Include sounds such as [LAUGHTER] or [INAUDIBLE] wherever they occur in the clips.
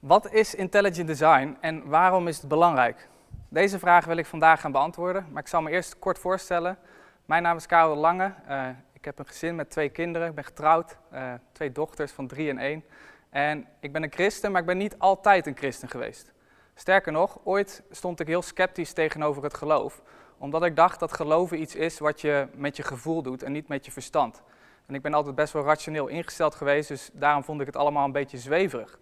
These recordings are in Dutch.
Wat is intelligent design en waarom is het belangrijk? Deze vraag wil ik vandaag gaan beantwoorden, maar ik zal me eerst kort voorstellen. Mijn naam is Karel Lange. Uh, ik heb een gezin met twee kinderen. Ik ben getrouwd, uh, twee dochters van drie en één. En ik ben een christen, maar ik ben niet altijd een christen geweest. Sterker nog, ooit stond ik heel sceptisch tegenover het geloof, omdat ik dacht dat geloven iets is wat je met je gevoel doet en niet met je verstand. En ik ben altijd best wel rationeel ingesteld geweest, dus daarom vond ik het allemaal een beetje zweverig.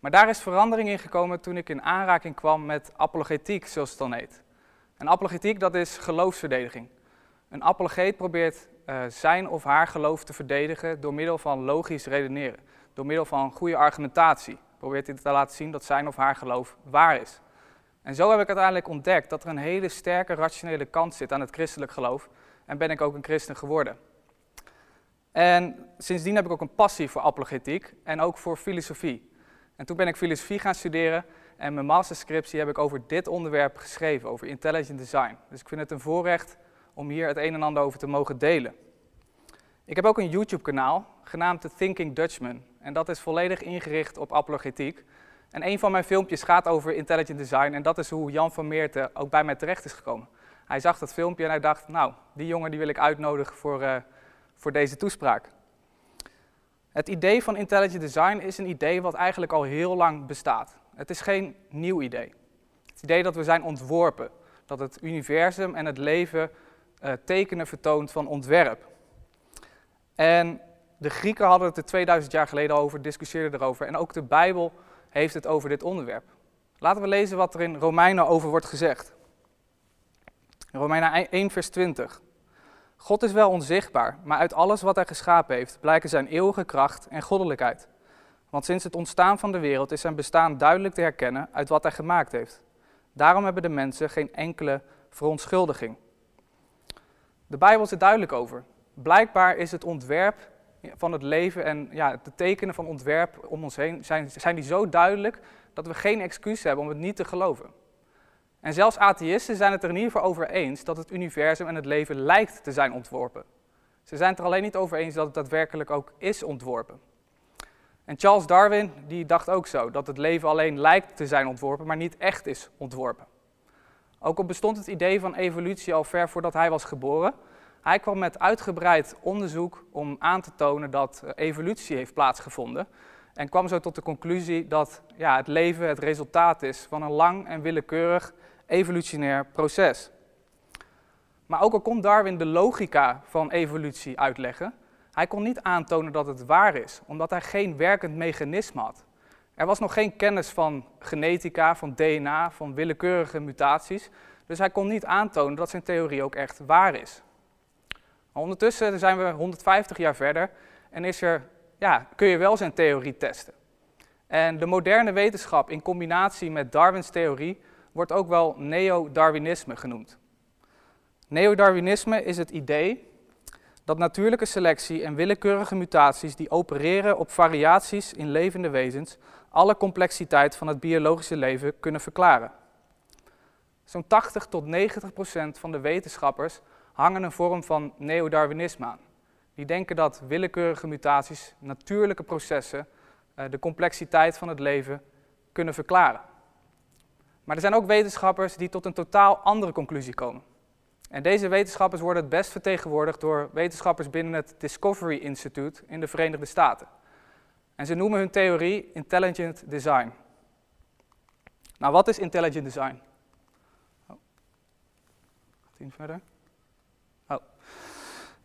Maar daar is verandering in gekomen toen ik in aanraking kwam met apologetiek, zoals het dan heet. En apologetiek, dat is geloofsverdediging. Een apologeet probeert uh, zijn of haar geloof te verdedigen door middel van logisch redeneren. Door middel van goede argumentatie probeert hij te laten zien dat zijn of haar geloof waar is. En zo heb ik uiteindelijk ontdekt dat er een hele sterke rationele kant zit aan het christelijk geloof. En ben ik ook een christen geworden. En sindsdien heb ik ook een passie voor apologetiek en ook voor filosofie. En toen ben ik filosofie gaan studeren en mijn masterscriptie heb ik over dit onderwerp geschreven, over intelligent design. Dus ik vind het een voorrecht om hier het een en ander over te mogen delen. Ik heb ook een YouTube-kanaal genaamd The Thinking Dutchman. En dat is volledig ingericht op apologetiek. En een van mijn filmpjes gaat over intelligent design. En dat is hoe Jan van Meerten ook bij mij terecht is gekomen. Hij zag dat filmpje en hij dacht, nou, die jongen die wil ik uitnodigen voor, uh, voor deze toespraak. Het idee van intelligent design is een idee wat eigenlijk al heel lang bestaat. Het is geen nieuw idee. Het idee dat we zijn ontworpen, dat het universum en het leven uh, tekenen vertoont van ontwerp. En de Grieken hadden het er 2000 jaar geleden over, discussieerden erover. En ook de Bijbel heeft het over dit onderwerp. Laten we lezen wat er in Romeinen over wordt gezegd. Romeinen 1, vers 20. God is wel onzichtbaar, maar uit alles wat hij geschapen heeft blijken zijn eeuwige kracht en goddelijkheid. Want sinds het ontstaan van de wereld is zijn bestaan duidelijk te herkennen uit wat hij gemaakt heeft. Daarom hebben de mensen geen enkele verontschuldiging. De Bijbel is er duidelijk over. Blijkbaar is het ontwerp van het leven en ja, de tekenen van ontwerp om ons heen zijn, zijn die zo duidelijk dat we geen excuus hebben om het niet te geloven. En zelfs atheïsten zijn het er in ieder geval over eens dat het universum en het leven lijkt te zijn ontworpen. Ze zijn het er alleen niet over eens dat het daadwerkelijk ook is ontworpen. En Charles Darwin die dacht ook zo, dat het leven alleen lijkt te zijn ontworpen, maar niet echt is ontworpen. Ook al bestond het idee van evolutie al ver voordat hij was geboren, hij kwam met uitgebreid onderzoek om aan te tonen dat eh, evolutie heeft plaatsgevonden. En kwam zo tot de conclusie dat ja, het leven het resultaat is van een lang en willekeurig evolutionair proces. Maar ook al kon Darwin de logica van evolutie uitleggen, hij kon niet aantonen dat het waar is, omdat hij geen werkend mechanisme had. Er was nog geen kennis van genetica, van DNA, van willekeurige mutaties, dus hij kon niet aantonen dat zijn theorie ook echt waar is. Ondertussen zijn we 150 jaar verder en is er, ja, kun je wel zijn theorie testen. En de moderne wetenschap in combinatie met Darwins theorie wordt ook wel neo-Darwinisme genoemd. Neo-Darwinisme is het idee dat natuurlijke selectie en willekeurige mutaties die opereren op variaties in levende wezens alle complexiteit van het biologische leven kunnen verklaren. Zo'n 80 tot 90 procent van de wetenschappers hangen een vorm van neo-Darwinisme aan. Die denken dat willekeurige mutaties, natuurlijke processen, eh, de complexiteit van het leven kunnen verklaren. Maar er zijn ook wetenschappers die tot een totaal andere conclusie komen. En deze wetenschappers worden het best vertegenwoordigd door wetenschappers binnen het Discovery Institute in de Verenigde Staten. En ze noemen hun theorie intelligent design. Nou, wat is intelligent design? Oh. Verder?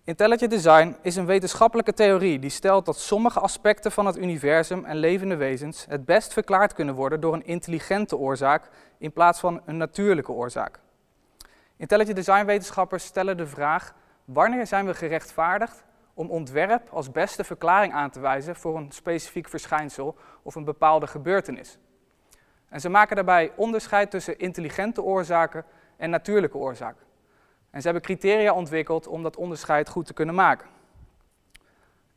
Intelligent design is een wetenschappelijke theorie die stelt dat sommige aspecten van het universum en levende wezens het best verklaard kunnen worden door een intelligente oorzaak in plaats van een natuurlijke oorzaak. Intelligent design wetenschappers stellen de vraag: wanneer zijn we gerechtvaardigd om ontwerp als beste verklaring aan te wijzen voor een specifiek verschijnsel of een bepaalde gebeurtenis? En ze maken daarbij onderscheid tussen intelligente oorzaken en natuurlijke oorzaken. En ze hebben criteria ontwikkeld om dat onderscheid goed te kunnen maken.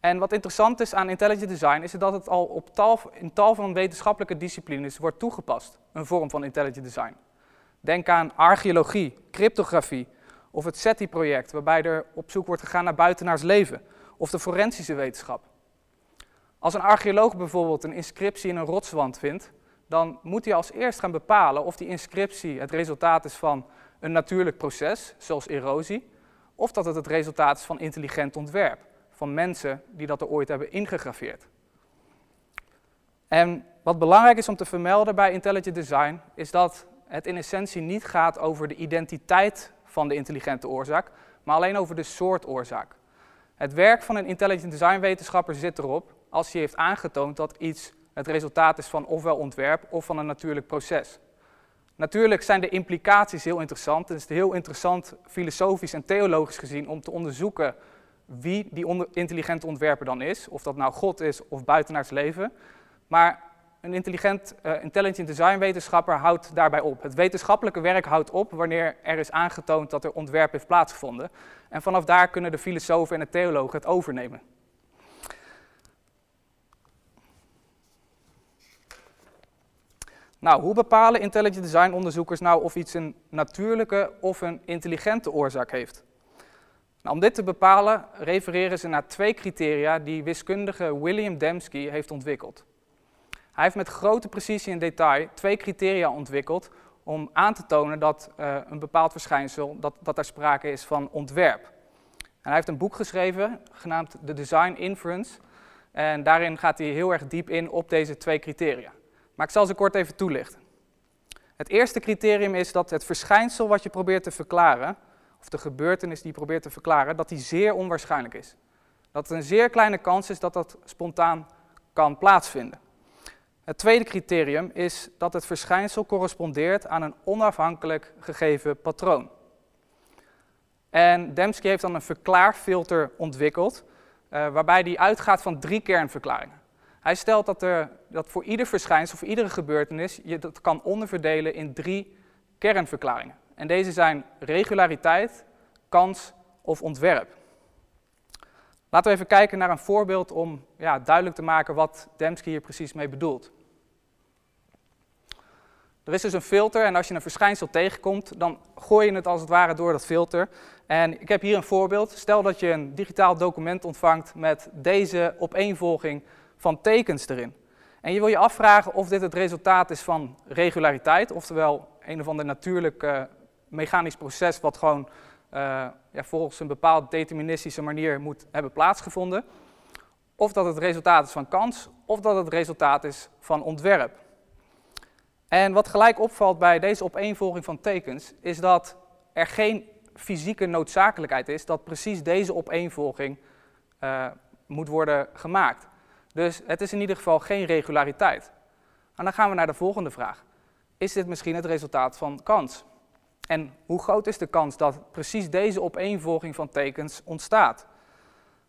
En wat interessant is aan intelligent design is dat het al op in tal van wetenschappelijke disciplines wordt toegepast, een vorm van intelligent design. Denk aan archeologie, cryptografie of het SETI-project, waarbij er op zoek wordt gegaan naar buitenaars leven, of de forensische wetenschap. Als een archeoloog bijvoorbeeld een inscriptie in een rotswand vindt, dan moet hij als eerst gaan bepalen of die inscriptie het resultaat is van een natuurlijk proces, zoals erosie, of dat het het resultaat is van intelligent ontwerp, van mensen die dat er ooit hebben ingegraveerd. En wat belangrijk is om te vermelden bij intelligent design, is dat het in essentie niet gaat over de identiteit van de intelligente oorzaak, maar alleen over de soort oorzaak. Het werk van een intelligent design wetenschapper zit erop als hij heeft aangetoond dat iets het resultaat is van ofwel ontwerp of van een natuurlijk proces. Natuurlijk zijn de implicaties heel interessant. Het is heel interessant filosofisch en theologisch gezien om te onderzoeken wie die intelligente ontwerper dan is. Of dat nou God is of buitenaards leven. Maar een intelligent, uh, intelligent design wetenschapper houdt daarbij op. Het wetenschappelijke werk houdt op wanneer er is aangetoond dat er ontwerp heeft plaatsgevonden. En vanaf daar kunnen de filosofen en de theologen het overnemen. Nou, hoe bepalen intelligent design onderzoekers nou of iets een natuurlijke of een intelligente oorzaak heeft? Nou, om dit te bepalen refereren ze naar twee criteria die wiskundige William Dembski heeft ontwikkeld. Hij heeft met grote precisie en detail twee criteria ontwikkeld om aan te tonen dat uh, een bepaald verschijnsel, dat, dat er sprake is van ontwerp. En hij heeft een boek geschreven genaamd The Design Inference. En daarin gaat hij heel erg diep in op deze twee criteria. Maar ik zal ze kort even toelichten. Het eerste criterium is dat het verschijnsel wat je probeert te verklaren, of de gebeurtenis die je probeert te verklaren, dat die zeer onwaarschijnlijk is. Dat het een zeer kleine kans is dat dat spontaan kan plaatsvinden. Het tweede criterium is dat het verschijnsel correspondeert aan een onafhankelijk gegeven patroon. En Dembski heeft dan een verklaarfilter ontwikkeld, uh, waarbij die uitgaat van drie kernverklaringen. Hij stelt dat, er, dat voor ieder verschijnsel, voor iedere gebeurtenis, je dat kan onderverdelen in drie kernverklaringen. En deze zijn regulariteit, kans of ontwerp. Laten we even kijken naar een voorbeeld om ja, duidelijk te maken wat Dembski hier precies mee bedoelt. Er is dus een filter en als je een verschijnsel tegenkomt, dan gooi je het als het ware door dat filter. En ik heb hier een voorbeeld. Stel dat je een digitaal document ontvangt met deze opeenvolging van tekens erin. En je wil je afvragen of dit het resultaat is van regulariteit, oftewel een of ander natuurlijk uh, mechanisch proces wat gewoon uh, ja, volgens een bepaald deterministische manier moet hebben plaatsgevonden. Of dat het resultaat is van kans, of dat het resultaat is van ontwerp. En wat gelijk opvalt bij deze opeenvolging van tekens, is dat er geen fysieke noodzakelijkheid is dat precies deze opeenvolging uh, moet worden gemaakt. Dus het is in ieder geval geen regulariteit. En dan gaan we naar de volgende vraag. Is dit misschien het resultaat van kans? En hoe groot is de kans dat precies deze opeenvolging van tekens ontstaat?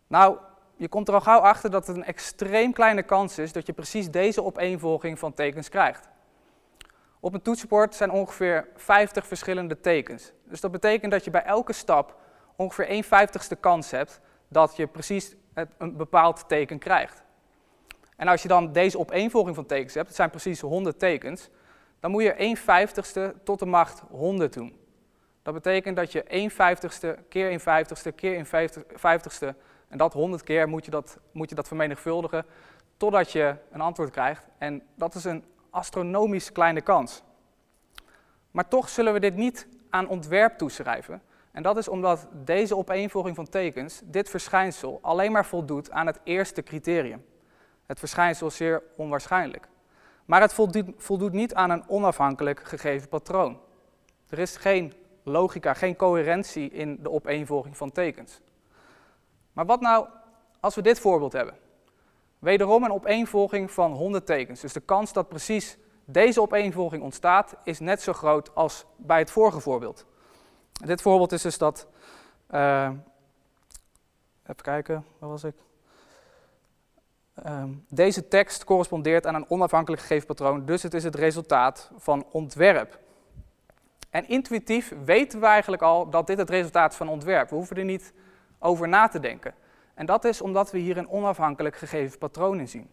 Nou, je komt er al gauw achter dat het een extreem kleine kans is dat je precies deze opeenvolging van tekens krijgt. Op een toetsenbord zijn ongeveer 50 verschillende tekens. Dus dat betekent dat je bij elke stap ongeveer 1 vijftigste kans hebt dat je precies een bepaald teken krijgt. En als je dan deze opeenvolging van tekens hebt, het zijn precies 100 tekens, dan moet je 1 vijftigste tot de macht 100 doen. Dat betekent dat je 1 vijftigste keer 1 vijftigste keer 1 vijftigste, en dat 100 keer moet je dat, moet je dat vermenigvuldigen, totdat je een antwoord krijgt. En dat is een astronomisch kleine kans. Maar toch zullen we dit niet aan ontwerp toeschrijven. En dat is omdat deze opeenvolging van tekens, dit verschijnsel, alleen maar voldoet aan het eerste criterium. Het verschijnsel is zeer onwaarschijnlijk. Maar het voldoet, niet aan een onafhankelijk gegeven patroon. Er is geen logica, geen coherentie in de opeenvolging van tekens. Maar wat nou als we dit voorbeeld hebben? Wederom een opeenvolging van 100 tekens. Dus de kans dat precies deze opeenvolging ontstaat is net zo groot als bij het vorige voorbeeld. Dit voorbeeld is dus dat. Uh, even kijken, waar was ik? Um, deze tekst correspondeert aan een onafhankelijk gegeven dus het is het resultaat van ontwerp. En intuïtief weten we eigenlijk al dat dit het resultaat van ontwerp. We hoeven er niet over na te denken. En dat is omdat we hier een onafhankelijk gegeven patroon in zien.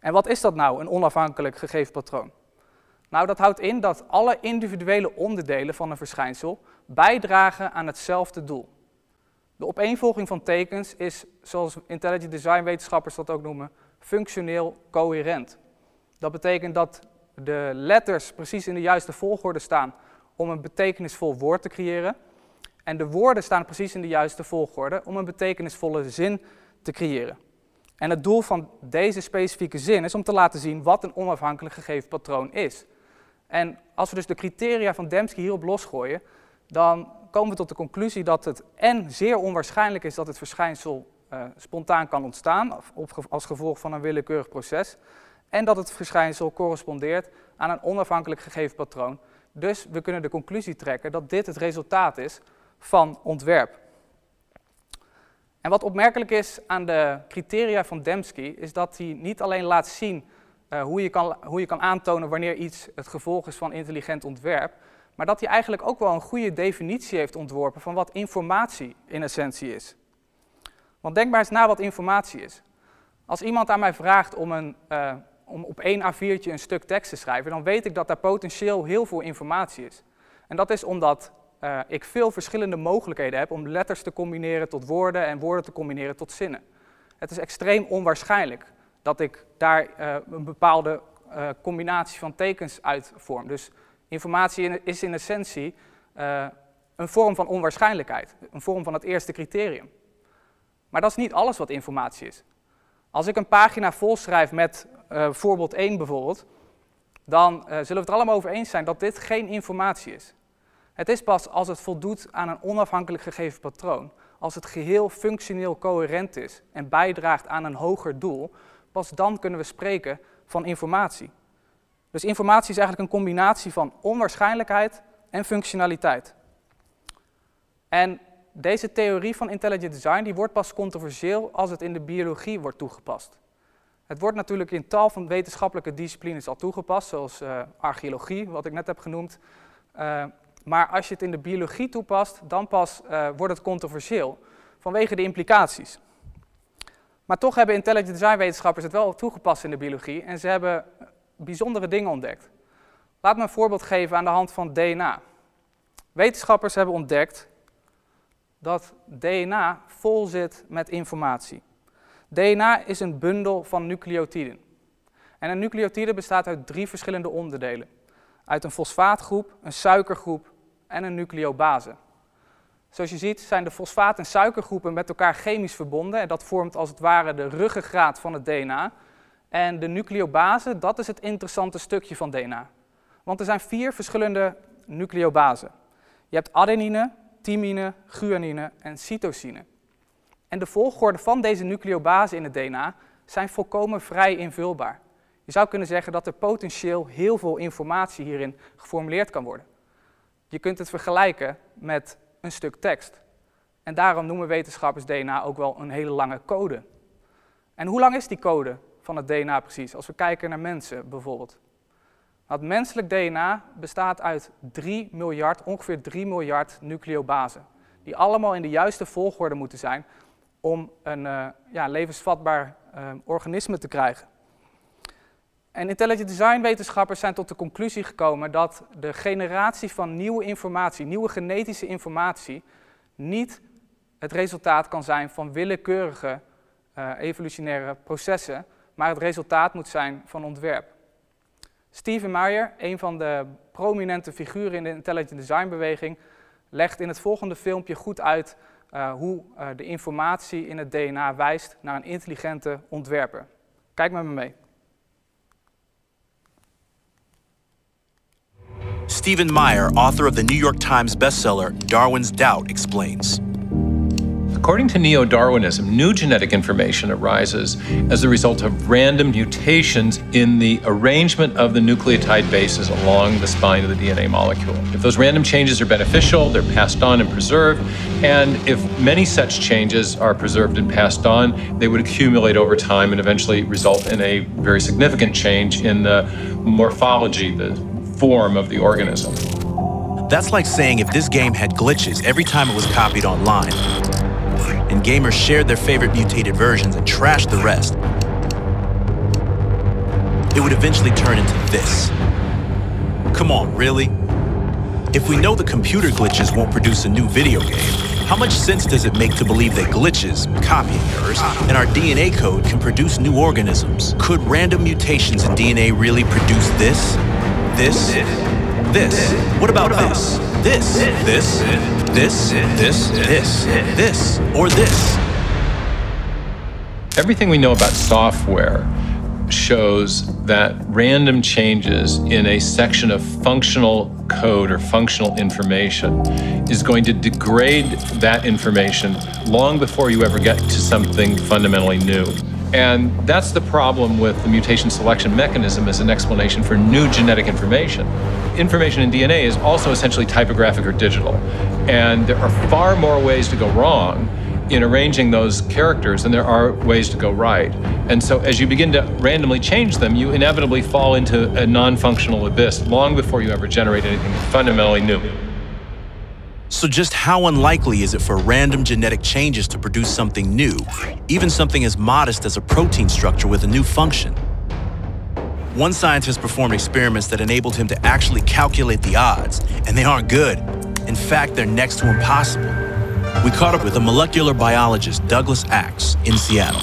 En wat is dat nou, een onafhankelijk gegeven patroon? Nou, dat houdt in dat alle individuele onderdelen van een verschijnsel bijdragen aan hetzelfde doel. De opeenvolging van tekens is, zoals intelligent design wetenschappers dat ook noemen, functioneel coherent. Dat betekent dat de letters precies in de juiste volgorde staan om een betekenisvol woord te creëren. En de woorden staan precies in de juiste volgorde om een betekenisvolle zin te creëren. En het doel van deze specifieke zin is om te laten zien wat een onafhankelijk gegeven patroon is. En als we dus de criteria van Dembski hierop losgooien, dan komen we tot de conclusie dat het en zeer onwaarschijnlijk is dat het verschijnsel uh, spontaan kan ontstaan als gevolg van een willekeurig proces, en dat het verschijnsel correspondeert aan een onafhankelijk gegeven patroon. Dus we kunnen de conclusie trekken dat dit het resultaat is van ontwerp. En wat opmerkelijk is aan de criteria van Dembski, is dat hij niet alleen laat zien uh, hoe, je kan, hoe je kan aantonen wanneer iets het gevolg is van intelligent ontwerp, maar dat hij eigenlijk ook wel een goede definitie heeft ontworpen van wat informatie in essentie is. Want denk maar eens na wat informatie is. Als iemand aan mij vraagt om, een, uh, om op één A4'tje een stuk tekst te schrijven, dan weet ik dat daar potentieel heel veel informatie is. En dat is omdat uh, ik veel verschillende mogelijkheden heb om letters te combineren tot woorden en woorden te combineren tot zinnen. Het is extreem onwaarschijnlijk dat ik daar uh, een bepaalde combinatie van tekens uit vorm. Dus informatie is in essentie een vorm van onwaarschijnlijkheid, een vorm van het eerste criterium. Maar dat is niet alles wat informatie is. Als ik een pagina volschrijf met voorbeeld 1 bijvoorbeeld, dan zullen we het er allemaal over eens zijn dat dit geen informatie is. Het is pas als het voldoet aan een onafhankelijk gegeven patroon, als het geheel functioneel coherent is en bijdraagt aan een hoger doel, pas dan kunnen we spreken van informatie. Dus informatie is eigenlijk een combinatie van onwaarschijnlijkheid en functionaliteit. En deze theorie van intelligent design die wordt pas controversieel als het in de biologie wordt toegepast. Het wordt natuurlijk in tal van wetenschappelijke disciplines al toegepast, zoals uh, archeologie, wat ik net heb genoemd. Uh, maar als je het in de biologie toepast, dan pas uh, wordt het controversieel vanwege de implicaties. Maar toch hebben intelligent design wetenschappers het wel toegepast in de biologie en ze hebben bijzondere dingen ontdekt. Laat me een voorbeeld geven aan de hand van DNA. Wetenschappers hebben ontdekt dat DNA vol zit met informatie. DNA is een bundel van nucleotiden. En een nucleotide bestaat uit drie verschillende onderdelen. Uit een fosfaatgroep, een suikergroep en een nucleobase. Zoals je ziet zijn de fosfaat- en suikergroepen met elkaar chemisch verbonden en dat vormt als het ware de ruggengraat van het DNA. En de nucleobase, dat is het interessante stukje van DNA. Want er zijn vier verschillende nucleobasen. Je hebt adenine, thymine, guanine en cytosine. En de volgorde van deze nucleobasen in het DNA zijn volkomen vrij invulbaar. Je zou kunnen zeggen dat er potentieel heel veel informatie hierin geformuleerd kan worden. Je kunt het vergelijken met een stuk tekst. En daarom noemen wetenschappers DNA ook wel een hele lange code. En hoe lang is die code van het DNA precies? Als we kijken naar mensen bijvoorbeeld. Nou, het menselijk DNA bestaat uit 3 miljard, ongeveer 3 miljard nucleobasen. Die allemaal in de juiste volgorde moeten zijn om een uh, ja, levensvatbaar uh, organisme te krijgen. En intelligent design wetenschappers zijn tot de conclusie gekomen dat de generatie van nieuwe informatie, nieuwe genetische informatie, niet het resultaat kan zijn van willekeurige uh, evolutionaire processen, maar het resultaat moet zijn van ontwerp. Steven Meyer, een van de prominente figuren in de intelligent design beweging, legt in het volgende filmpje goed uit uh, hoe uh, de informatie in het DNA wijst naar een intelligente ontwerper. Kijk met me mee. Stephen Meyer, author of the New York Times bestseller Darwin's Doubt, explains. According to neo Darwinism, new genetic information arises as a result of random mutations in the arrangement of the nucleotide bases along the spine of the DNA molecule. If those random changes are beneficial, they're passed on and preserved. And if many such changes are preserved and passed on, they would accumulate over time and eventually result in a very significant change in the morphology, the form of the organism. That's like saying if this game had glitches every time it was copied online, and gamers shared their favorite mutated versions and trashed the rest, it would eventually turn into this. Come on, really? If we know the computer glitches won't produce a new video game, How much sense does it make to believe that glitches, copying errors, and our DNA code can produce new organisms? Could random mutations in DNA really produce this? This? This? What about this? This? This? This? This? This? This? Or this? Everything we know about software shows that random changes in a section of functional code or functional information is going to degrade that information long before you ever get to something fundamentally new. And that's the problem with the mutation selection mechanism as an explanation for new genetic information. Information in DNA is also essentially typographic or digital. And there are far more ways to go wrong in arranging those characters than there are ways to go right. And so as you begin to randomly change them, you inevitably fall into a non-functional abyss long before you ever generate anything fundamentally new. So, just how unlikely is it for random genetic changes to produce something new, even something as modest as a protein structure with a new function? One scientist performed experiments that enabled him to actually calculate the odds, and they aren't good. In fact, they're next to impossible. We caught up with a molecular biologist, Douglas Axe, in Seattle.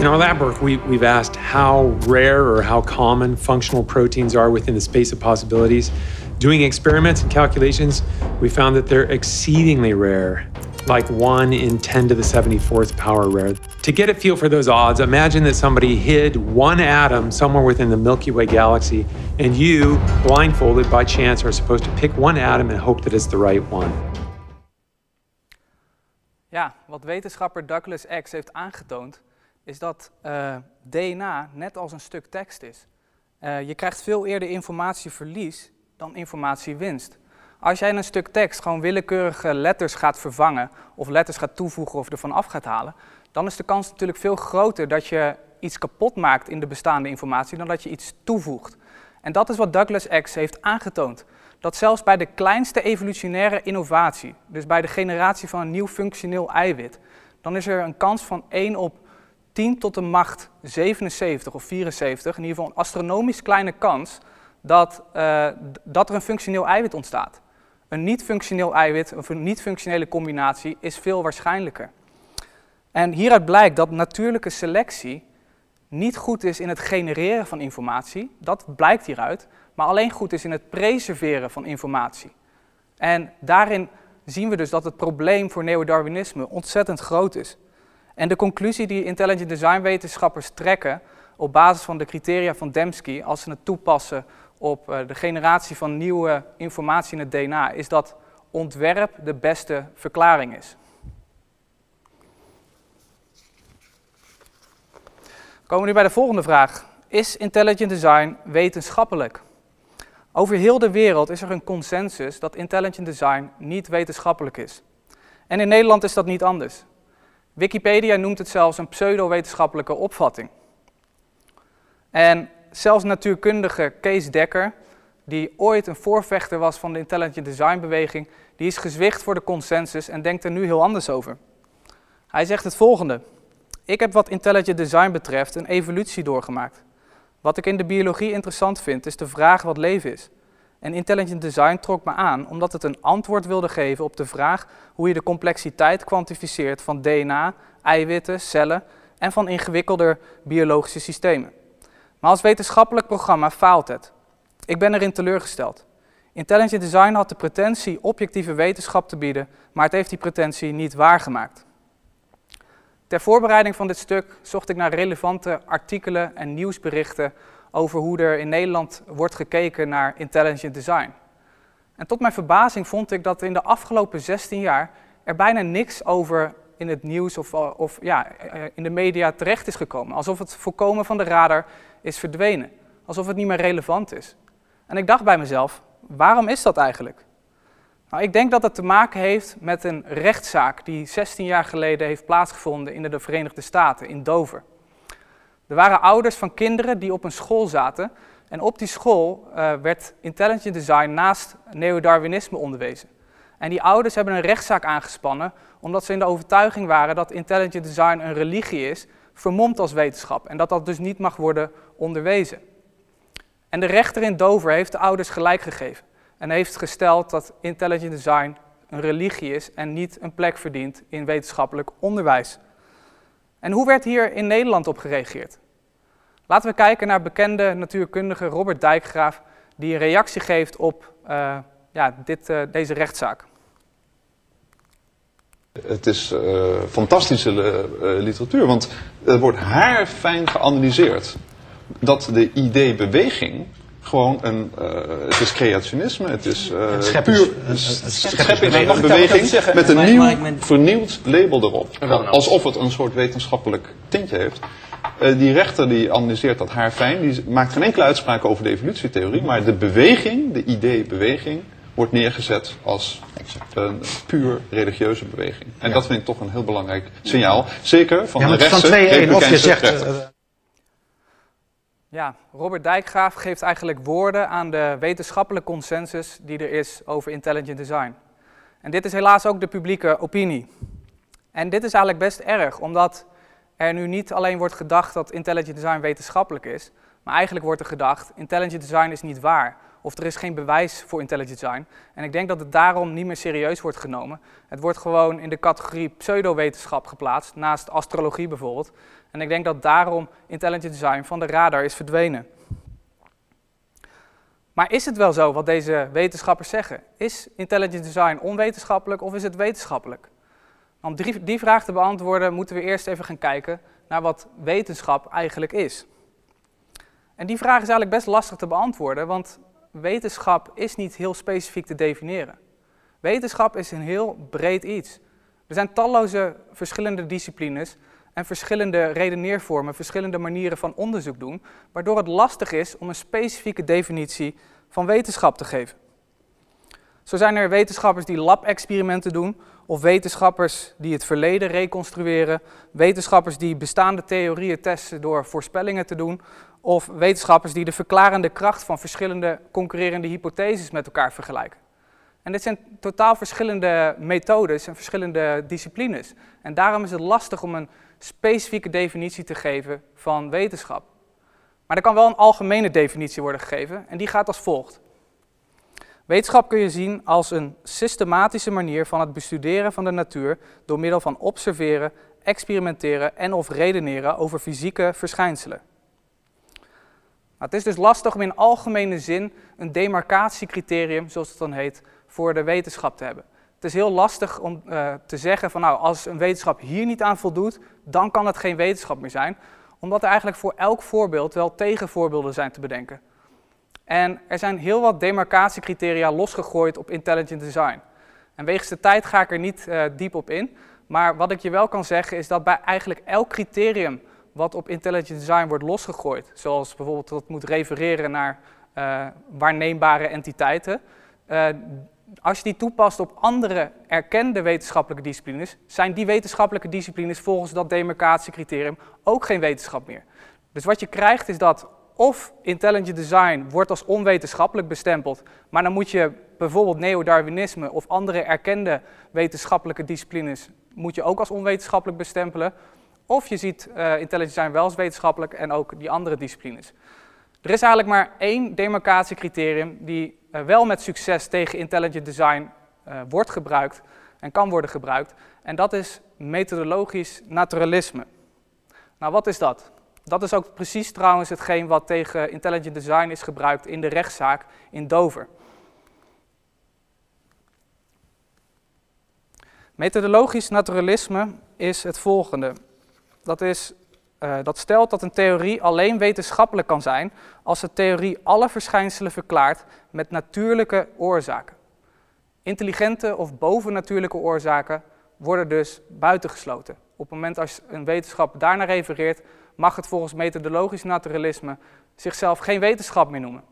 In our lab work, we, we've asked how rare or how common functional proteins are within the space of possibilities. Doing experiments and calculations, we found that they're exceedingly rare, like 1 in 10 to the 74th power rare. To get a feel for those odds, imagine that somebody hid one atom somewhere within the Milky Way galaxy, and you, blindfolded by chance, are supposed to pick one atom and hope that it's the right one. Ja, wat wetenschapper Douglas X heeft aangetoond, is dat uh, DNA net als een stuk tekst is. Uh, je krijgt veel eerder informatieverlies dan informatiewinst. Als jij een stuk tekst gewoon willekeurige letters gaat vervangen, of letters gaat toevoegen of ervan af gaat halen, dan is de kans natuurlijk veel groter dat je iets kapot maakt in de bestaande informatie dan dat je iets toevoegt. En dat is wat Douglas X heeft aangetoond. Dat zelfs bij de kleinste evolutionaire innovatie, dus bij de generatie van een nieuw functioneel eiwit, dan is er een kans van 1 op 10 tot de macht 77 of 74, in ieder geval een astronomisch kleine kans, dat, uh, dat er een functioneel eiwit ontstaat. Een niet-functioneel eiwit of een niet-functionele combinatie is veel waarschijnlijker. En hieruit blijkt dat natuurlijke selectie niet goed is in het genereren van informatie, dat blijkt hieruit, maar alleen goed is in het preserveren van informatie. En daarin zien we dus dat het probleem voor neodarwinisme ontzettend groot is. En de conclusie die intelligent design wetenschappers trekken op basis van de criteria van Dembski, als ze het toepassen op eh, de generatie van nieuwe informatie in het DNA, is dat ontwerp de beste verklaring is. We komen nu bij de volgende vraag. Is intelligent design wetenschappelijk? Over heel de wereld is er een consensus dat intelligent design niet wetenschappelijk is. En in Nederland is dat niet anders. Wikipedia noemt het zelfs een pseudo-wetenschappelijke opvatting. En zelfs natuurkundige Kees Dekker, die ooit een voorvechter was van de intelligent design beweging, die is gezwicht voor de consensus en denkt er nu heel anders over. Hij zegt het volgende. Ik heb wat intelligent design betreft een evolutie doorgemaakt. Wat ik in de biologie interessant vind, is de vraag wat leven is. En intelligent design trok me aan omdat het een antwoord wilde geven op de vraag hoe je de complexiteit kwantificeert van DNA, eiwitten, cellen en van ingewikkelder biologische systemen. Maar als wetenschappelijk programma faalt het. Ik ben erin teleurgesteld. Intelligent design had de pretentie objectieve wetenschap te bieden, maar het heeft die pretentie niet waargemaakt. Ter voorbereiding van dit stuk zocht ik naar relevante artikelen en nieuwsberichten over hoe er in Nederland wordt gekeken naar intelligent design. En tot mijn verbazing vond ik dat in de afgelopen 16 jaar er bijna niks over in het nieuws of, of ja, eh, in de media terecht is gekomen. Alsof het voorkomen van de radar is verdwenen. Alsof het niet meer relevant is. En ik dacht bij mezelf, waarom is dat eigenlijk? Nou, ik denk dat het te maken heeft met een rechtszaak die 16 jaar geleden heeft plaatsgevonden in de Verenigde Staten, in Dover. Er waren ouders van kinderen die op een school zaten en op die school uh, werd intelligent design naast neodarwinisme onderwezen. En die ouders hebben een rechtszaak aangespannen omdat ze in de overtuiging waren dat intelligent design een religie is, vermomd als wetenschap en dat dat dus niet mag worden onderwezen. En de rechter in Dover heeft de ouders gelijk gegeven. en heeft gesteld dat intelligent design een religie is en niet een plek verdient in wetenschappelijk onderwijs. En hoe werd hier in Nederland op gereageerd? Laten we kijken naar bekende natuurkundige Robert Dijkgraaf, die een reactie geeft op uh, ja, dit, uh, deze rechtszaak. Het is uh, fantastische literatuur, want er wordt haarfijn geanalyseerd dat de idee-beweging gewoon een, uh, het is creationisme, het is uh, een puur een, scheppingsbeweging met een nieuw, vernieuwd label erop. Alsof het een soort wetenschappelijk tintje heeft. Uh, die rechter die analyseert dat haar fijn, die maakt geen enkele uitspraak over de evolutietheorie, maar de beweging, de idee-beweging, wordt neergezet als een puur religieuze beweging. En ja. dat vind ik toch een heel belangrijk signaal. Zeker van ja, de rechtse, van twee, of je zegt, ja, Robert Dijkgraaf geeft eigenlijk woorden aan de wetenschappelijke consensus die er is over intelligent design. En dit is helaas ook de publieke opinie. En dit is eigenlijk best erg, omdat er nu niet alleen wordt gedacht dat intelligent design wetenschappelijk is, maar eigenlijk wordt er gedacht, intelligent design is niet waar. Of er is geen bewijs voor intelligent design. En ik denk dat het daarom niet meer serieus wordt genomen. Het wordt gewoon in de categorie pseudowetenschap geplaatst, naast astrologie bijvoorbeeld. En ik denk dat daarom intelligent design van de radar is verdwenen. Maar is het wel zo wat deze wetenschappers zeggen? Is intelligent design onwetenschappelijk of is het wetenschappelijk? Om die, vraag te beantwoorden moeten we eerst even gaan kijken naar wat wetenschap eigenlijk is. En die vraag is eigenlijk best lastig te beantwoorden, want wetenschap is niet heel specifiek te definiëren. Wetenschap is een heel breed iets. Er zijn talloze verschillende disciplines en verschillende redeneervormen, verschillende manieren van onderzoek doen, waardoor het lastig is om een specifieke definitie van wetenschap te geven. Zo zijn er wetenschappers die lab-experimenten doen, of wetenschappers die het verleden reconstrueren, wetenschappers die bestaande theorieën testen door voorspellingen te doen, of wetenschappers die de verklarende kracht van verschillende concurrerende hypotheses met elkaar vergelijken. En dit zijn totaal verschillende methodes en verschillende disciplines. En daarom is het lastig om een specifieke definitie te geven van wetenschap. Maar er kan wel een algemene definitie worden gegeven en die gaat als volgt. Wetenschap kun je zien als een systematische manier van het bestuderen van de natuur door middel van observeren, experimenteren en of redeneren over fysieke verschijnselen. Nou, het is dus lastig om in algemene zin een demarcatiecriterium, zoals het dan heet, voor de wetenschap te hebben. Het is heel lastig om uh, te zeggen van nou, als een wetenschap hier niet aan voldoet, dan kan het geen wetenschap meer zijn. Omdat er eigenlijk voor elk voorbeeld wel tegenvoorbeelden zijn te bedenken. En er zijn heel wat demarcatiecriteria losgegooid op intelligent design. En wegens de tijd ga ik er niet uh, diep op in. Maar wat ik je wel kan zeggen is dat bij eigenlijk elk criterium wat op intelligent design wordt losgegooid, zoals bijvoorbeeld dat moet refereren naar uh, waarneembare entiteiten, uh, als je die toepast op andere erkende wetenschappelijke disciplines, zijn die wetenschappelijke disciplines volgens dat demarcatiecriterium ook geen wetenschap meer. Dus wat je krijgt is dat of intelligent design wordt als onwetenschappelijk bestempeld, maar dan moet je bijvoorbeeld neo-Darwinisme of andere erkende wetenschappelijke disciplines moet je ook als onwetenschappelijk bestempelen. Of je ziet uh, intelligent design wel als wetenschappelijk en ook die andere disciplines. Er is eigenlijk maar één demarcatiecriterium die uh, wel met succes tegen intelligent design uh, wordt gebruikt en kan worden gebruikt. En dat is methodologisch naturalisme. Nou, wat is dat? Dat is ook precies trouwens hetgeen wat tegen intelligent design is gebruikt in de rechtszaak in Dover. Methodologisch naturalisme is het volgende. Dat, is, uh, dat stelt dat een theorie alleen wetenschappelijk kan zijn als de theorie alle verschijnselen verklaart met natuurlijke oorzaken. Intelligente of bovennatuurlijke oorzaken worden dus buitengesloten. Op het moment als een wetenschap daarnaar refereert, mag het volgens methodologisch naturalisme zichzelf geen wetenschap meer noemen.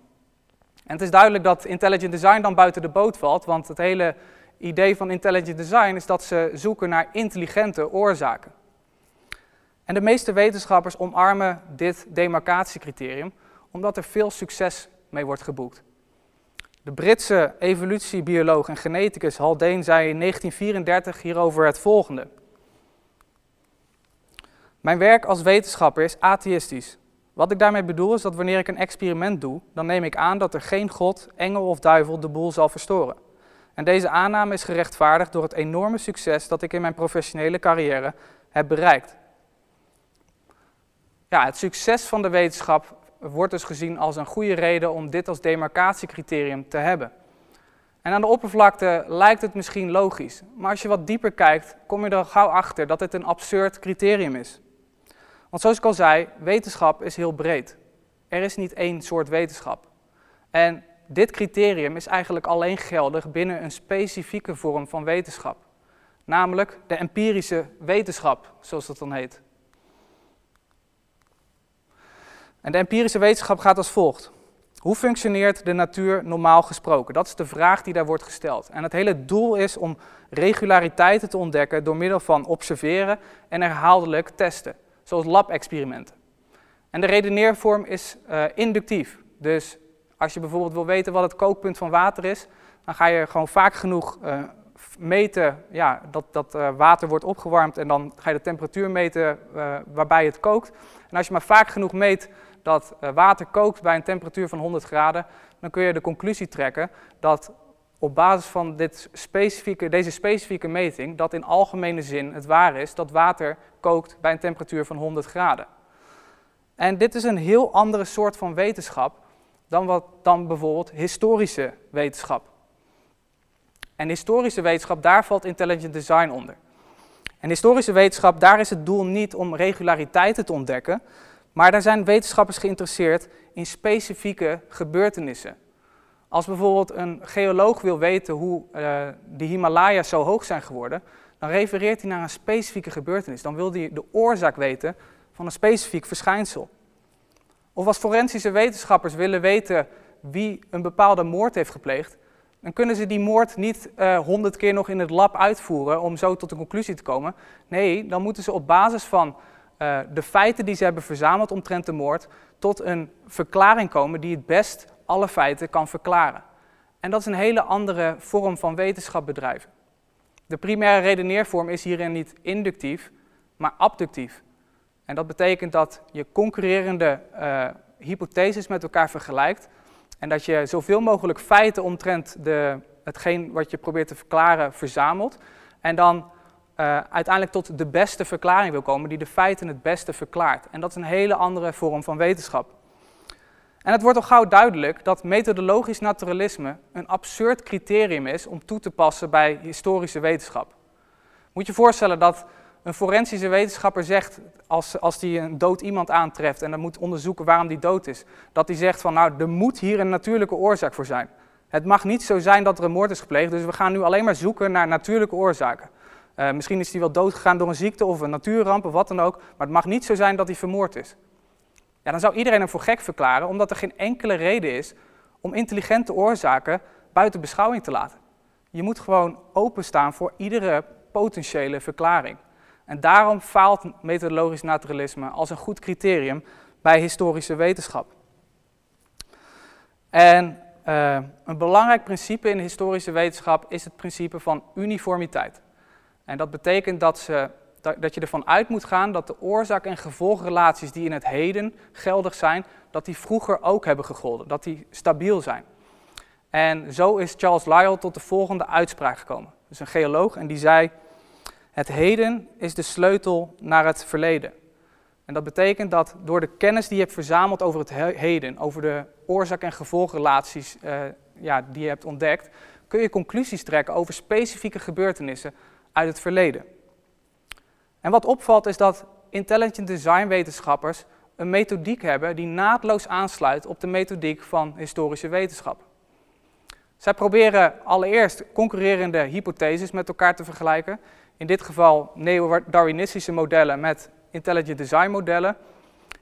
En het is duidelijk dat intelligent design dan buiten de boot valt, want het hele idee van intelligent design is dat ze zoeken naar intelligente oorzaken. En de meeste wetenschappers omarmen dit demarcatiecriterium, omdat er veel succes mee wordt geboekt. De Britse evolutiebioloog en geneticus Haldane zei in 1934 hierover het volgende. Mijn werk als wetenschapper is atheïstisch. Wat ik daarmee bedoel is dat wanneer ik een experiment doe, dan neem ik aan dat er geen god, engel of duivel de boel zal verstoren. En deze aanname is gerechtvaardigd door het enorme succes dat ik in mijn professionele carrière heb bereikt. Ja, het succes van de wetenschap wordt dus gezien als een goede reden om dit als demarcatiecriterium te hebben. En aan de oppervlakte lijkt het misschien logisch, maar als je wat dieper kijkt, kom je er gauw achter dat dit een absurd criterium is. Want zoals ik al zei, wetenschap is heel breed. Er is niet één soort wetenschap. En dit criterium is eigenlijk alleen geldig binnen een specifieke vorm van wetenschap. Namelijk de empirische wetenschap, zoals dat dan heet. En de empirische wetenschap gaat als volgt. Hoe functioneert de natuur normaal gesproken? Dat is de vraag die daar wordt gesteld. En het hele doel is om regulariteiten te ontdekken door middel van observeren en herhaaldelijk testen, zoals lab-experimenten. En de redeneervorm is uh, inductief. Dus als je bijvoorbeeld wil weten wat het kookpunt van water is, dan ga je gewoon vaak genoeg uh, meten ja, dat, dat uh, water wordt opgewarmd en dan ga je de temperatuur meten waarbij het kookt. En als je maar vaak genoeg meet dat water kookt bij een temperatuur van 100 graden, dan kun je de conclusie trekken dat op basis van dit specifieke, deze specifieke meting, dat in algemene zin het waar is dat water kookt bij een temperatuur van 100 graden. En dit is een heel andere soort van wetenschap dan, wat, dan bijvoorbeeld historische wetenschap. En historische wetenschap, daar valt intelligent design onder. En historische wetenschap, daar is het doel niet om regulariteiten te ontdekken, maar daar zijn wetenschappers geïnteresseerd in specifieke gebeurtenissen. Als bijvoorbeeld een geoloog wil weten hoe uh, de Himalaya's zo hoog zijn geworden, dan refereert hij naar een specifieke gebeurtenis. Dan wil hij de oorzaak weten van een specifiek verschijnsel. Of als forensische wetenschappers willen weten wie een bepaalde moord heeft gepleegd, dan kunnen ze die moord niet eh, honderd keer nog in het lab uitvoeren om zo tot een conclusie te komen. Nee, dan moeten ze op basis van uh, de feiten die ze hebben verzameld omtrent de moord tot een verklaring komen die het best alle feiten kan verklaren. En dat is een hele andere vorm van wetenschap bedrijven. De primaire redeneervorm is hierin niet inductief, maar abductief. En dat betekent dat je concurrerende uh, hypotheses met elkaar vergelijkt en dat je zoveel mogelijk feiten omtrent de, hetgeen wat je probeert te verklaren verzamelt. En dan uh, uiteindelijk tot de beste verklaring wil komen, die de feiten het beste verklaart. En dat is een hele andere vorm van wetenschap. En het wordt al gauw duidelijk dat methodologisch naturalisme een absurd criterium is om toe te passen bij historische wetenschap. Moet je voorstellen dat een forensische wetenschapper zegt, als, als die een dood iemand aantreft en dan moet onderzoeken waarom die dood is, dat hij zegt van nou, er moet hier een natuurlijke oorzaak voor zijn. Het mag niet zo zijn dat er een moord is gepleegd, dus we gaan nu alleen maar zoeken naar natuurlijke oorzaken. Uh, misschien is hij wel doodgegaan door een ziekte of een natuurramp of wat dan ook, maar het mag niet zo zijn dat hij vermoord is. Ja, dan zou iedereen hem voor gek verklaren, omdat er geen enkele reden is om intelligente oorzaken buiten beschouwing te laten. Je moet gewoon openstaan voor iedere potentiële verklaring. En daarom faalt methodologisch naturalisme als een goed criterium bij historische wetenschap. En uh, een belangrijk principe in de historische wetenschap is het principe van uniformiteit. En dat betekent dat, ze, dat je ervan uit moet gaan dat de oorzaak- en gevolgrelaties die in het heden geldig zijn, dat die vroeger ook hebben gegolden, dat die stabiel zijn. En zo is Charles Lyell tot de volgende uitspraak gekomen. Dus een geoloog en die zei, het heden is de sleutel naar het verleden. En dat betekent dat door de kennis die je hebt verzameld over het heden, over de oorzaak- en gevolgrelaties uh, ja, die je hebt ontdekt, kun je conclusies trekken over specifieke gebeurtenissen uit het verleden. En wat opvalt is dat intelligent design wetenschappers een methodiek hebben die naadloos aansluit op de methodiek van historische wetenschap. Zij proberen allereerst concurrerende hypotheses met elkaar te vergelijken. In dit geval neo-Darwinistische modellen met intelligent design modellen.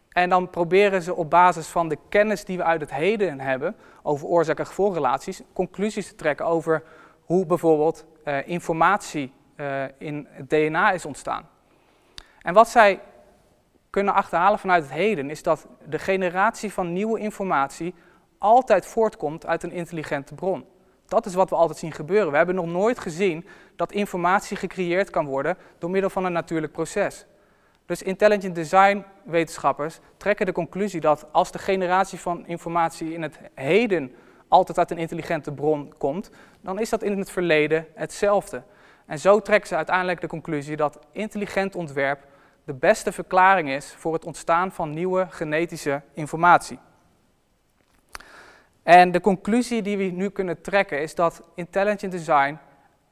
En dan proberen ze op basis van de kennis die we uit het heden hebben over oorzaak- en gevolgrelaties, conclusies te trekken over hoe bijvoorbeeld uh, informatie uh, in het DNA is ontstaan. En wat zij kunnen achterhalen vanuit het heden is dat de generatie van nieuwe informatie altijd voortkomt uit een intelligente bron. Dat is wat we altijd zien gebeuren. We hebben nog nooit gezien dat informatie gecreëerd kan worden door middel van een natuurlijk proces. Dus intelligent design wetenschappers trekken de conclusie dat als de generatie van informatie in het heden altijd uit een intelligente bron komt, dan is dat in het verleden hetzelfde. En zo trekken ze uiteindelijk de conclusie dat intelligent ontwerp de beste verklaring is voor het ontstaan van nieuwe genetische informatie. En de conclusie die we nu kunnen trekken is dat intelligent design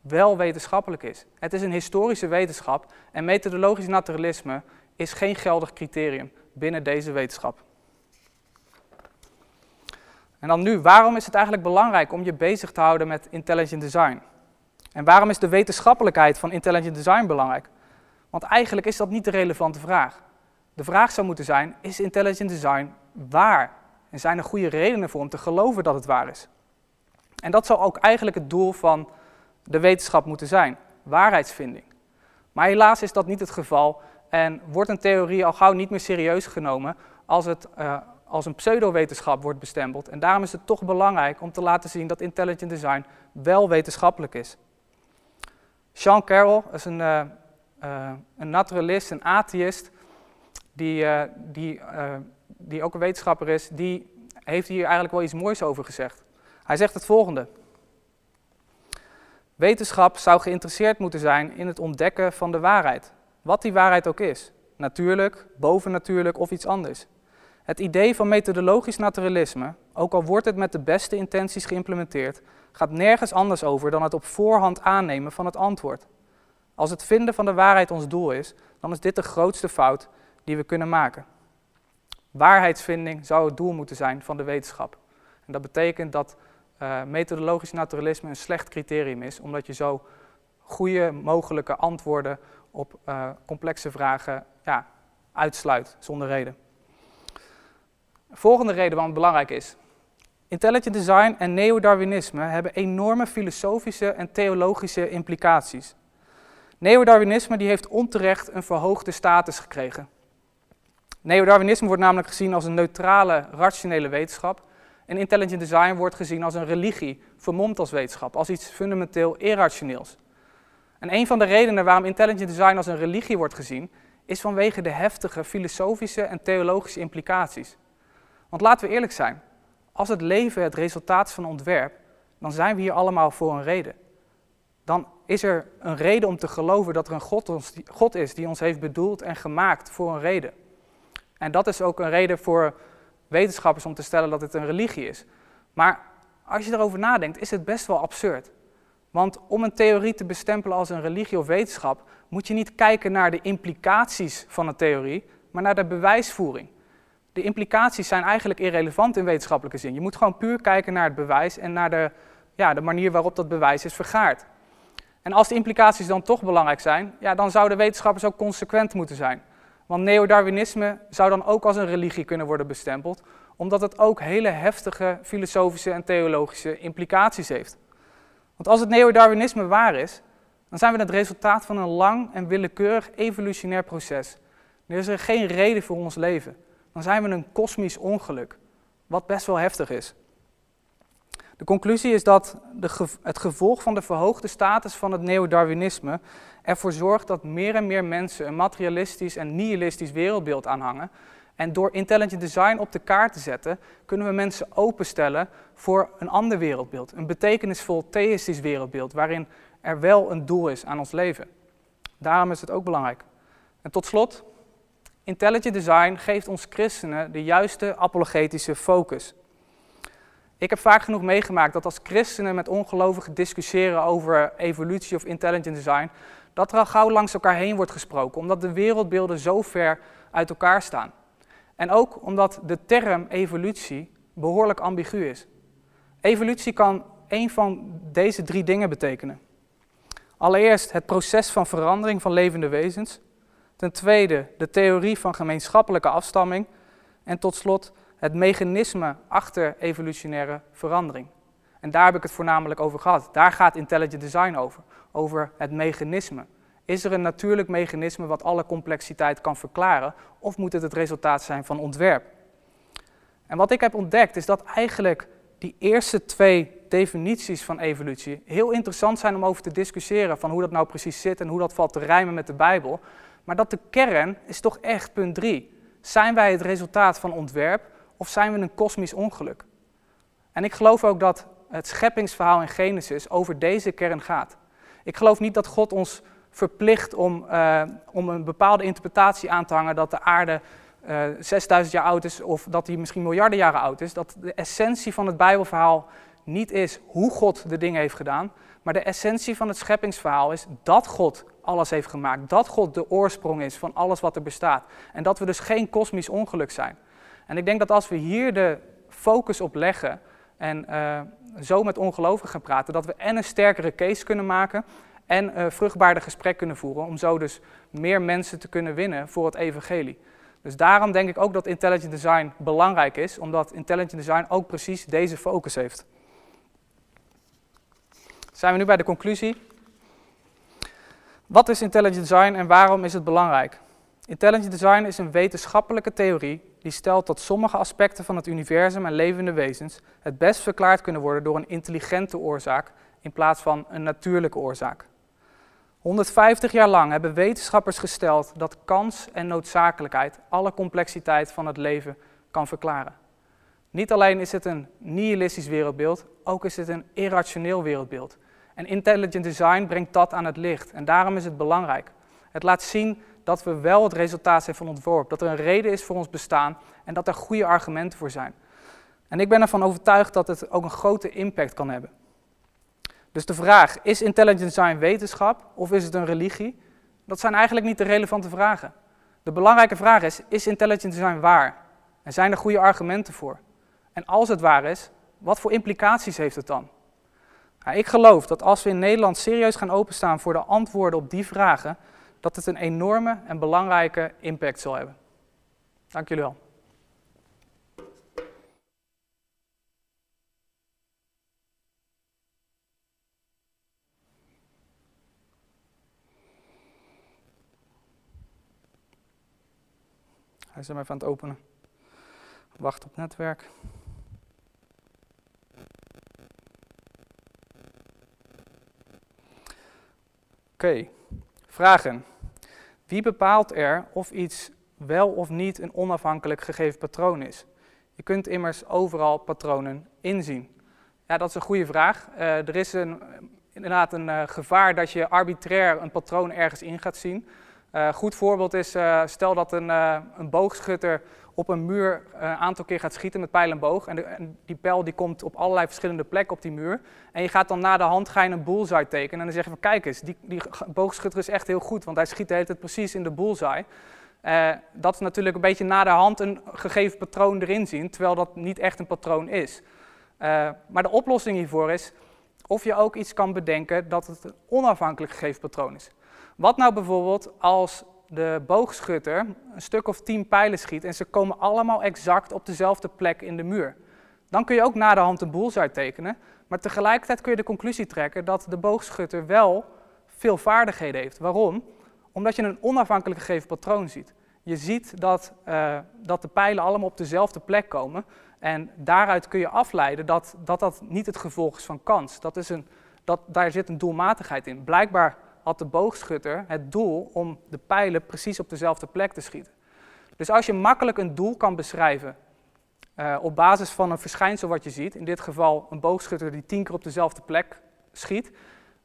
wel wetenschappelijk is. Het is een historische wetenschap en methodologisch naturalisme is geen geldig criterium binnen deze wetenschap. En dan nu, waarom is het eigenlijk belangrijk om je bezig te houden met intelligent design? En waarom is de wetenschappelijkheid van intelligent design belangrijk? Want eigenlijk is dat niet de relevante vraag. De vraag zou moeten zijn, is intelligent design waar? En zijn er goede redenen voor om te geloven dat het waar is? En dat zou ook eigenlijk het doel van de wetenschap moeten zijn, waarheidsvinding. Maar helaas is dat niet het geval en wordt een theorie al gauw niet meer serieus genomen als het uh, als een pseudowetenschap wordt bestempeld. En daarom is het toch belangrijk om te laten zien dat intelligent design wel wetenschappelijk is. Sean Carroll is een, uh, uh, een naturalist, een atheïst, die, die, die ook een wetenschapper is, die heeft hier eigenlijk wel iets moois over gezegd. Hij zegt het volgende. Wetenschap zou geïnteresseerd moeten zijn in het ontdekken van de waarheid. Wat die waarheid ook is. Natuurlijk, bovennatuurlijk of iets anders. Het idee van methodologisch naturalisme, ook al wordt het met de beste intenties geïmplementeerd, gaat nergens anders over dan het op voorhand aannemen van het antwoord. Als het vinden van de waarheid ons doel is, dan is dit de grootste fout die we kunnen maken. Waarheidsvinding zou het doel moeten zijn van de wetenschap. En dat betekent dat uh, methodologisch naturalisme een slecht criterium is, omdat je zo goede mogelijke antwoorden op uh, complexe vragen ja, uitsluit zonder reden. Volgende reden waarom het belangrijk is. Intelligent design en neo-Darwinisme hebben enorme filosofische en theologische implicaties. Neo-Darwinisme die heeft onterecht een verhoogde status gekregen. Neo-Darwinisme wordt namelijk gezien als een neutrale, rationele wetenschap. En intelligent design wordt gezien als een religie, vermomd als wetenschap, als iets fundamenteel irrationeels. En een van de redenen waarom intelligent design als een religie wordt gezien, is vanwege de heftige filosofische en theologische implicaties. Want laten we eerlijk zijn, als het leven het resultaat is van ontwerp, dan zijn we hier allemaal voor een reden. Dan is er een reden om te geloven dat er een God, God is die ons heeft bedoeld en gemaakt voor een reden. En dat is ook een reden voor wetenschappers om te stellen dat het een religie is. Maar als je erover nadenkt, is het best wel absurd. Want om een theorie te bestempelen als een religie of wetenschap, moet je niet kijken naar de implicaties van een theorie, maar naar de bewijsvoering. De implicaties zijn eigenlijk irrelevant in wetenschappelijke zin. Je moet gewoon puur kijken naar het bewijs en naar de, ja, de manier waarop dat bewijs is vergaard. En als de implicaties dan toch belangrijk zijn, ja, dan zouden wetenschappers ook consequent moeten zijn. Want neo-Darwinisme zou dan ook als een religie kunnen worden bestempeld, omdat het ook hele heftige filosofische en theologische implicaties heeft. Want als het neo-Darwinisme waar is, dan zijn we het resultaat van een lang en willekeurig evolutionair proces. Er is er geen reden voor ons leven. Dan zijn we een kosmisch ongeluk, wat best wel heftig is. De conclusie is dat de, het gevolg van de verhoogde status van het neo-Darwinisme ervoor zorgt dat meer en meer mensen een materialistisch en nihilistisch wereldbeeld aanhangen. En door intelligent design op de kaart te zetten, kunnen we mensen openstellen voor een ander wereldbeeld. Een betekenisvol theïstisch wereldbeeld, waarin er wel een doel is aan ons leven. Daarom is het ook belangrijk. En tot slot, intelligent design geeft ons christenen de juiste apologetische focus. Ik heb vaak genoeg meegemaakt dat als christenen met ongelovigen discussiëren over evolutie of intelligent design, dat er al gauw langs elkaar heen wordt gesproken, omdat de wereldbeelden zo ver uit elkaar staan. En ook omdat de term evolutie behoorlijk ambigu is. Evolutie kan een van deze drie dingen betekenen. Allereerst het proces van verandering van levende wezens. Ten tweede de theorie van gemeenschappelijke afstamming. En tot slot het mechanisme achter evolutionaire verandering. En daar heb ik het voornamelijk over gehad. Daar gaat intelligent design over. Over het mechanisme. Is er een natuurlijk mechanisme wat alle complexiteit kan verklaren? Of moet het het resultaat zijn van ontwerp? En wat ik heb ontdekt is dat eigenlijk die eerste twee definities van evolutie heel interessant zijn om over te discussiëren van hoe dat nou precies zit en hoe dat valt te rijmen met de Bijbel. Maar dat de kern is toch echt punt drie. Zijn wij het resultaat van ontwerp of zijn we een kosmisch ongeluk? En ik geloof ook dat het scheppingsverhaal in Genesis over deze kern gaat. Ik geloof niet dat God ons verplicht om, uh, om een bepaalde interpretatie aan te hangen dat de aarde uh, eh, 6000 jaar oud is of dat hij misschien miljarden jaren oud is. Dat de essentie van het Bijbelverhaal niet is hoe God de dingen heeft gedaan, maar de essentie van het scheppingsverhaal is dat God alles heeft gemaakt. Dat God de oorsprong is van alles wat er bestaat. En dat we dus geen kosmisch ongeluk zijn. En ik denk dat als we hier de focus op leggen en uh, zo met ongelovigen gaan praten, dat we en een sterkere case kunnen maken en uh, vruchtbaarder gesprek kunnen voeren. Om zo dus meer mensen te kunnen winnen voor het evangelie. Dus daarom denk ik ook dat intelligent design belangrijk is, omdat intelligent design ook precies deze focus heeft. Zijn we nu bij de conclusie? Wat is intelligent design en waarom is het belangrijk? Intelligent design is een wetenschappelijke theorie die stelt dat sommige aspecten van het universum en levende wezens het best verklaard kunnen worden door een intelligente oorzaak in plaats van een natuurlijke oorzaak. 150 jaar lang hebben wetenschappers gesteld dat kans en noodzakelijkheid alle complexiteit van het leven kan verklaren. Niet alleen is het een nihilistisch wereldbeeld, ook is het een irrationeel wereldbeeld. En intelligent design brengt dat aan het licht. En daarom is het belangrijk. Het laat zien dat we wel het resultaat zijn van ontworp. Dat er een reden is voor ons bestaan en dat er goede argumenten voor zijn. En ik ben ervan overtuigd dat het ook een grote impact kan hebben. Dus de vraag, is intelligent design wetenschap of is het een religie? Dat zijn eigenlijk niet de relevante vragen. De belangrijke vraag is, is intelligent design waar? En zijn er goede argumenten voor? En als het waar is, wat voor implicaties heeft het dan? Ik geloof dat als we in Nederland serieus gaan openstaan voor de antwoorden op die vragen, dat het een enorme en belangrijke impact zal hebben. Dank jullie wel. Hij is hem even aan het openen. Wacht op netwerk. Oké, vragen. Wie bepaalt er of iets wel of niet een onafhankelijk gegeven patroon is? Je kunt immers overal patronen inzien. Ja, dat is een goede vraag. Uh, er is een, inderdaad een uh, gevaar dat je arbitrair een patroon ergens in gaat zien. Uh, goed voorbeeld is, stel dat een, een boogschutter op een muur een eh, aantal keer gaat schieten met pijl en boog. En, die pijl die komt op allerlei verschillende plekken op die muur. En je gaat dan na de hand ga je een bullseye tekenen. En dan zeg je van kijk eens, die, die boogschutter is echt heel goed, want hij schiet de tijd precies in de bullseye. Uh, dat is natuurlijk een beetje na de hand een gegeven patroon erin zien, terwijl dat niet echt een patroon is. Uh, maar de oplossing hiervoor is of je ook iets kan bedenken dat het een onafhankelijk gegeven patroon is. Wat nou bijvoorbeeld als de boogschutter een stuk of tien pijlen schiet en ze komen allemaal exact op dezelfde plek in de muur. Dan kun je ook na de hand een bullseye tekenen, maar tegelijkertijd kun je de conclusie trekken dat de boogschutter wel veel vaardigheden heeft. Waarom? Omdat je een onafhankelijk gegeven patroon ziet. Je ziet dat, uh, dat de pijlen allemaal op dezelfde plek komen en daaruit kun je afleiden dat dat, dat niet het gevolg is van kans. Dat is een, dat, daar zit een doelmatigheid in. Blijkbaar had de boogschutter het doel om de pijlen precies op dezelfde plek te schieten. Dus als je makkelijk een doel kan beschrijven uh, op basis van een verschijnsel wat je ziet, in dit geval een boogschutter die tien keer op dezelfde plek schiet,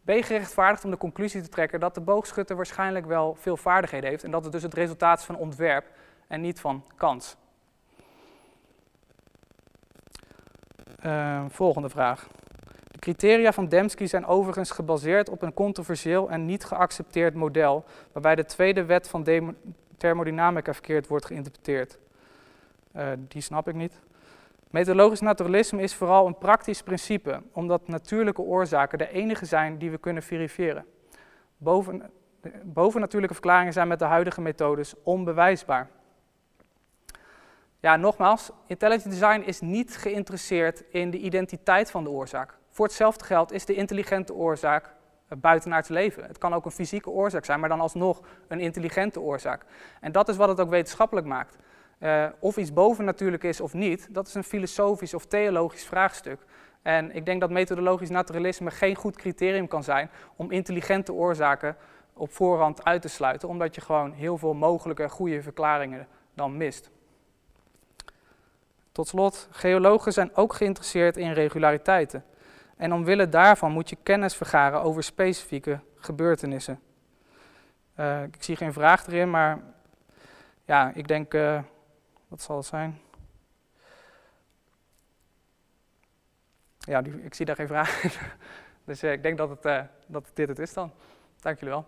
ben je gerechtvaardigd om de conclusie te trekken dat de boogschutter waarschijnlijk wel veel vaardigheden heeft en dat het dus het resultaat is van ontwerp en niet van kans. Uh, volgende vraag. Criteria van Dembski zijn overigens gebaseerd op een controversieel en niet geaccepteerd model, waarbij de tweede wet van thermodynamica verkeerd wordt geïnterpreteerd. Uh, die snap ik niet. Methodologisch naturalisme is vooral een praktisch principe, omdat natuurlijke oorzaken de enige zijn die we kunnen verifiëren. Boven, bovennatuurlijke verklaringen zijn met de huidige methodes onbewijsbaar. Ja, nogmaals, intelligent design is niet geïnteresseerd in de identiteit van de oorzaak. Voor hetzelfde geld is de intelligente oorzaak buitenaards leven. Het kan ook een fysieke oorzaak zijn, maar dan alsnog een intelligente oorzaak. En dat is wat het ook wetenschappelijk maakt. Uh, of iets bovennatuurlijk is of niet, dat is een filosofisch of theologisch vraagstuk. En ik denk dat methodologisch naturalisme geen goed criterium kan zijn om intelligente oorzaken op voorhand uit te sluiten, omdat je gewoon heel veel mogelijke goede verklaringen dan mist. Tot slot, geologen zijn ook geïnteresseerd in regulariteiten. En omwille daarvan moet je kennis vergaren over specifieke gebeurtenissen. Uh, ik zie geen vraag erin, maar ja, ik denk, uh, wat zal het zijn? Ja, die, ik zie daar geen vraag [LAUGHS] dus uh, ik denk dat, het, dat dit het is dan. Dank jullie wel.